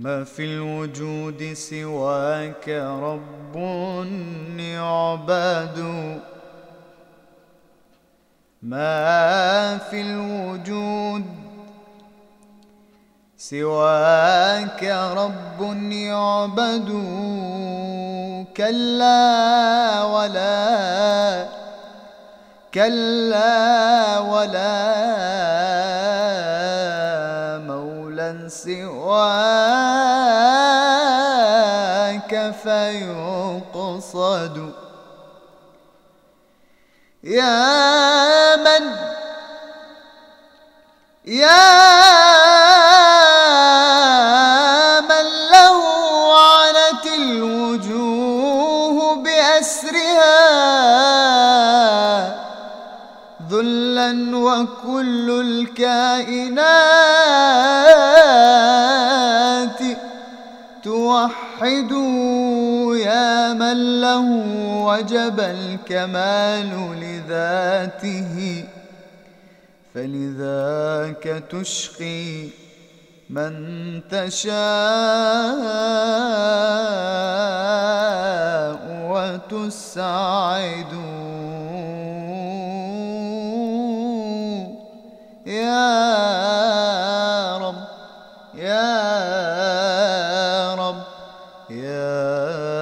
ما في الوجود سواك رب يعبد ما في الوجود سواك رب يعبد كلا ولا كلا ولا. سواك فيقصد. يا من؟ يا من له عنت الوجوه بأسرها ذلا وكل الكائنات توحد يا من له وجب الكمال لذاته فلذاك تشقي من تشاء وتسعد يا رب يا رب يا رب